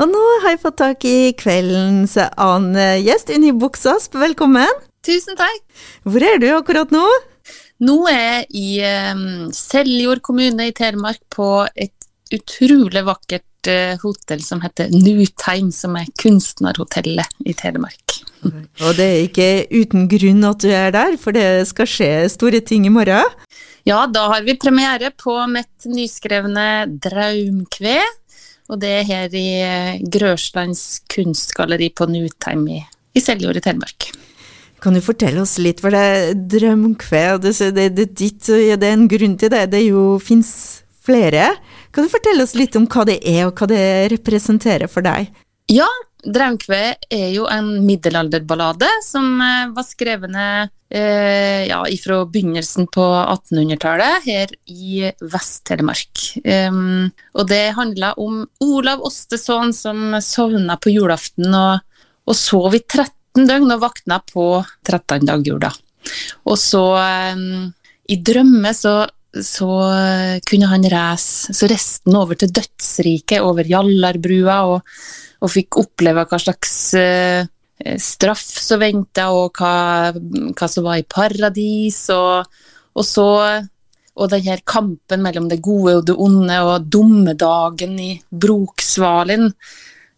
Og nå har jeg fått tak i kveldens annen gjest, Unni Buksasp. Velkommen. Tusen takk. Hvor er du akkurat nå? Nå er jeg i um, Seljord kommune i Telemark på et utrolig vakkert uh, hotell som heter Nutheim, som er kunstnerhotellet i Telemark. Og det er ikke uten grunn at du er der, for det skal skje store ting i morgen? Ja, da har vi premiere på mitt nyskrevne Draumkve. Og det er her i eh, Grøslands kunstgalleri på Nutheim i, i Seljord i Telemark. Kan du fortelle oss litt, for det er drømkve, det, det, det, ditt, det er en grunn til det, det jo fins flere. Kan du fortelle oss litt om hva det er, og hva det representerer for deg? Ja, Draumkve er jo en middelalderballade som eh, var skrevet eh, ja, fra begynnelsen på 1800-tallet her i Vest-Telemark. Um, og det handla om Olav Ostesson som sovna på julaften og, og sov i 13 døgn og våkna på 13. dagjula. Og så, um, i drømme, så, så kunne han reise Så resten over til dødsriket, over Jallarbrua, og, og fikk oppleve hva slags uh, straff som venta, og hva, hva, som var i paradis. Og, og så og den her kampen mellom det gode og det onde, og dommedagen i Broksvalin,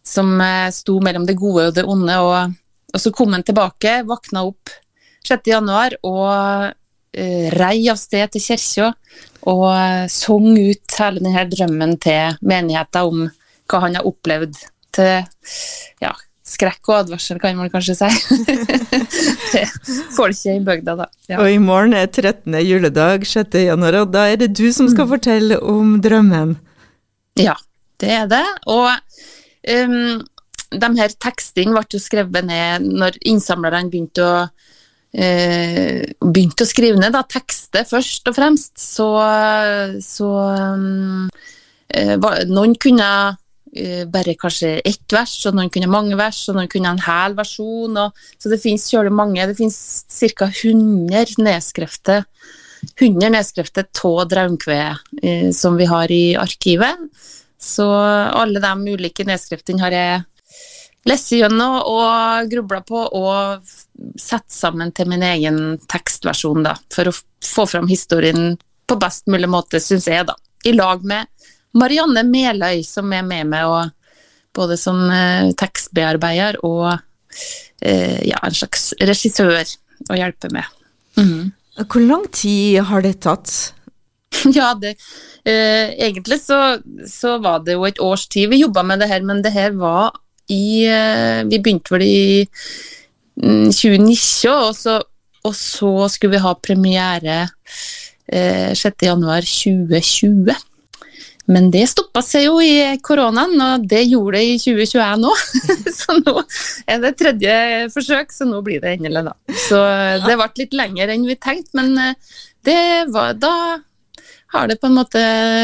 som uh, sto mellom det gode og det onde. og og så kom han tilbake, våkna opp 6. januar og uh, rei av sted til kirka og sang ut hele denne drømmen til menigheten om hva han har opplevd til ja, skrekk og advarsel, kan man kanskje si. til folket i bygda, da. Ja. Og i morgen er 13. juledag, 6. januar, og da er det du som skal mm. fortelle om drømmen? Ja, det er det. Og um, de her tekstene ble jo skrevet ned når innsamlerne begynte å eh, begynte å skrive ned da, tekster først og fremst, så, så um, eh, Noen kunne eh, bare kanskje ett vers, og noen kunne mange vers, og noen kunne en hel versjon. Og, så det finnes kjølig mange. Det finnes ca. 100 nedskrifter 100 nedskrifter av Draumkve eh, som vi har i arkivet. Så alle de ulike nedskriftene har jeg lest gjennom og grubla på og satt sammen til min egen tekstversjon, da, for å få fram historien på best mulig måte, syns jeg, da. I lag med Marianne Meløy, som er med meg og, både som eh, tekstbearbeider og eh, ja, en slags regissør å hjelpe med. Mm. Hvor lang tid har det tatt? Ja, det, eh, egentlig så, så, var det jo et års tid vi jobba med det her, men det her var i eh, Vi begynte vel i 2019, mm, og så, og så skulle vi ha premiere eh, 6.1.2020. Men det stoppa seg jo i koronaen, og det gjorde det i 2021 òg. så nå er det tredje forsøk, så nå blir det endelig, da. Så det ble litt lenger enn vi tenkte, men eh, det var da har det på en måte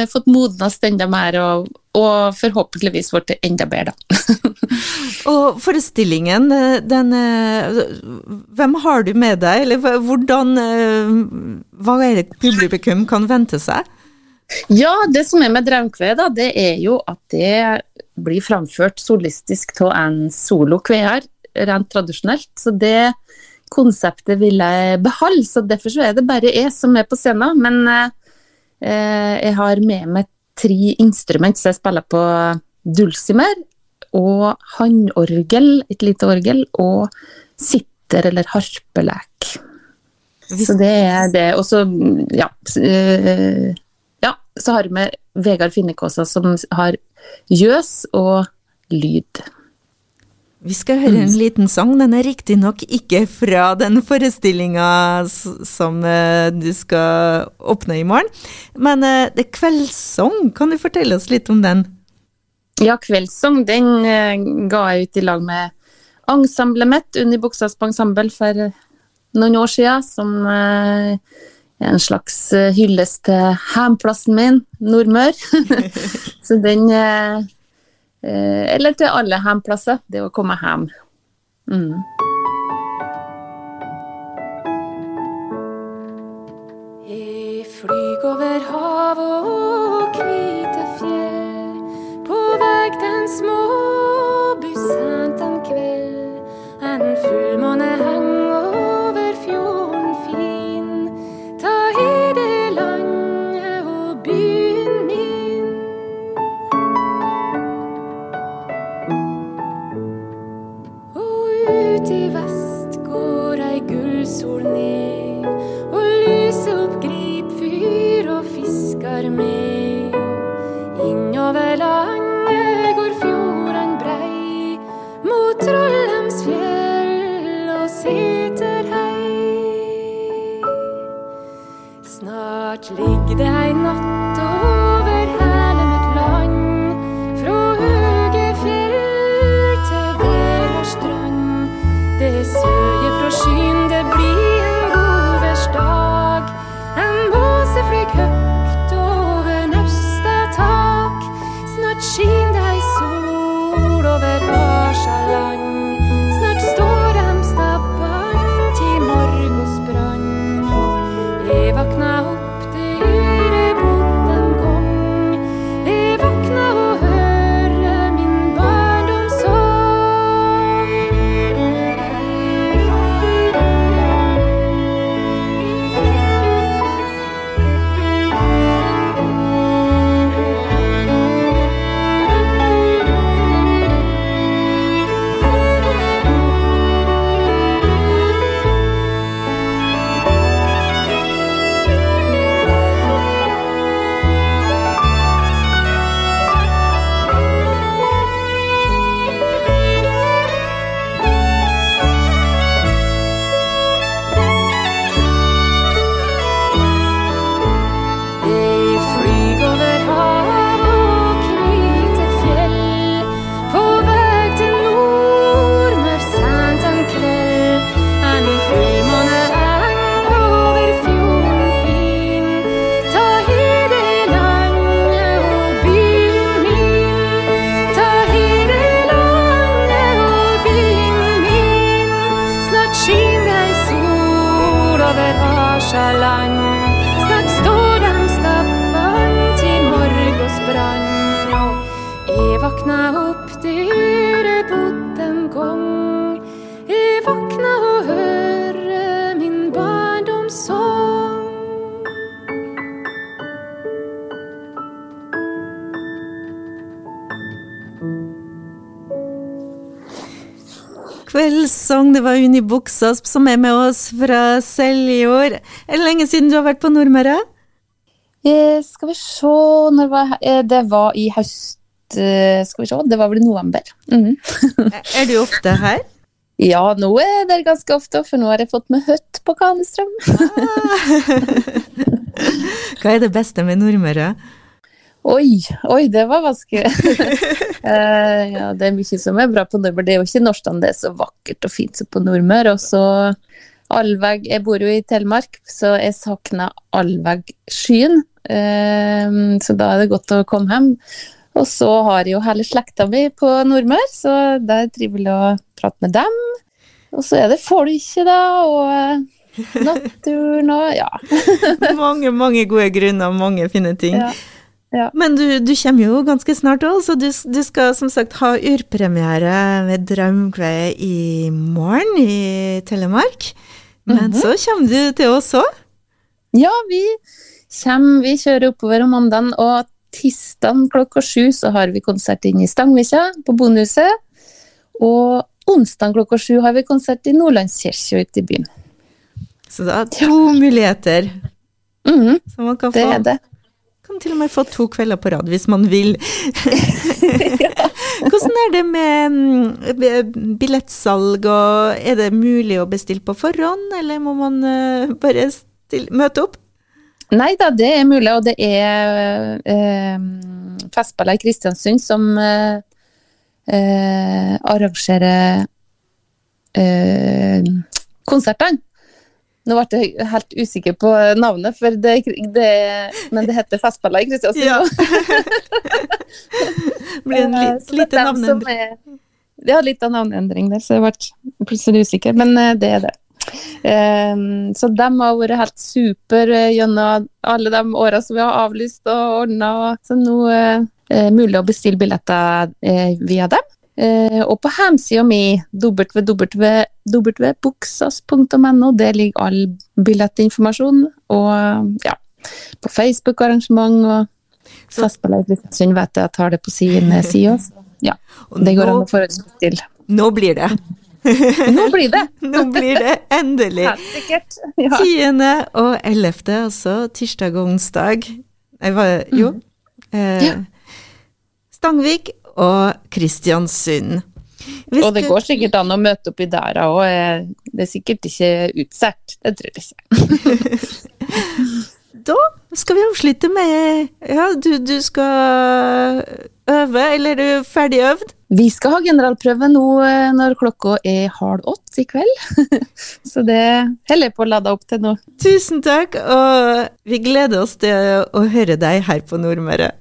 fått modnes enda mer, og, og forhåpentligvis blitt enda bedre, da. og forestillingen, den Hvem har du med deg, eller hvordan Hva er det publikum kan vente seg? Ja, det som er med Draumkve, da, det er jo at det blir framført solistisk av en solokveer, rent tradisjonelt. Så det konseptet vil jeg beholde, så derfor så er det bare jeg som er på scenen. Men Eh, jeg har med meg tre instrument, så jeg spiller på dulcimer og håndorgel, et lite orgel, og sitter eller harpelek. Så det er det. Og så, ja, eh, ja så har vi med Vegard Finnekåsa som har gjøs og lyd. Vi skal høre en mm. liten sang. Den er riktignok ikke fra den forestillinga som eh, du skal åpne i morgen, men eh, det er kveldssang. Kan du fortelle oss litt om den? Ja, kveldssang den eh, ga jeg ut i lag med ensemblet mitt, Unni Buksas ensemble, for noen år siden, som en slags hyllest til hjemplassen min, Nordmør. Så den Eh, eller til alle hjemplasser. Det å komme hjem. Mm. Jeg flyg over hav og hvite fjell, på vei den små skyen, det blir en godværsdag. En måse flyg jeg vakna opp dyre bodd en gang. Jeg vakna og hørte min barndomssang. Kveldssang, det var Unni Buksasp som er med oss fra Seljord. Er det lenge siden du har vært på Nordmøre? Eh, skal vi se når var, eh, Det var i høst Skal vi se, det var vel i november. Mm. Er du ofte her? Ja, nå er det ganske ofte, for nå har jeg fått meg hytte på Kanestrøm. Hva er det beste med Nordmøre? Oi, oi, det var vanskelig. Eh, ja, det er mye som er bra på Nordmøre. Det er jo ikke Norstan det er så vakkert og fint som på Nordmøre. Og så Alveg Jeg bor jo i Telemark, så jeg savner allveggskyen. Eh, så da er det godt å komme hjem. Og så har jeg jo hele slekta mi på Nordmøre, så det er trivelig å prate med dem. Og så er det folket, da, og naturen og ja. Mange, mange gode grunner, mange fine ting. Ja, ja. Men du, du kommer jo ganske snart òg, så du, du skal som sagt ha urpremiere med Draumkve i morgen i Telemark. Men Mhm. så kommer du til oss òg. Ja, vi kommer, vi kjører oppover om mandagen, og tirsdag klokka sju så har vi konsert inne i Stangvikja på Bondehuset. Og onsdag klokka sju har vi konsert i Nordlandskirka ute i byen. Så det er to muligheter Mhm, som man kan det få. er det. Kan til og med få to kvelder på rad hvis man vil. Hvordan er det med mm, billettsalg, og er det mulig å bestille på forhånd, eller må man eh, bare stille, møte opp? Nei da, det er mulig, og det er eh, Festballer i Kristiansund som eh, eh, arrangerer eh, konsertene. Nå ble jeg helt usikker på navnet, for det, det, men det heter Festballer i Kristiansund. Ja. Blir en litt, er lite navneendring. Ja, litt av navneendring der, så jeg ble plutselig usikker, men eh, det er det. Um, så de har vært helt super eh, gjennom alle de åra som vi har avlyst og ordna. Så nå eh, er det mulig å bestille billetter eh, via dem. Og på hjemsida mi, www.buksas.no, der ligger all billettinformasjon. Og ja, på Facebook-arrangement og i Kristiansund vet jeg at har det på sine sider. Ja, det går nå, an å forhåndsbestille. nå blir det. Nå blir det! Nå blir det endelig. Helt sikkert. Ja. 10. og 11., altså tirsdag og onsdag. Nei, hva Jo. Eh, Ja. Stangvik og Kristiansund. Hvis Og det går sikkert an å møte opp i dæra òg. Det er sikkert ikke utsolgt. Det tror jeg ikke. Da skal vi avslutte med Ja, du, du skal øve, eller er du ferdig øvd? Vi skal ha generalprøve nå eh, når klokka er halv åtte i kveld. Så det holder jeg på å lade opp til nå. Tusen takk, og vi gleder oss til å høre deg her på Nordmøre.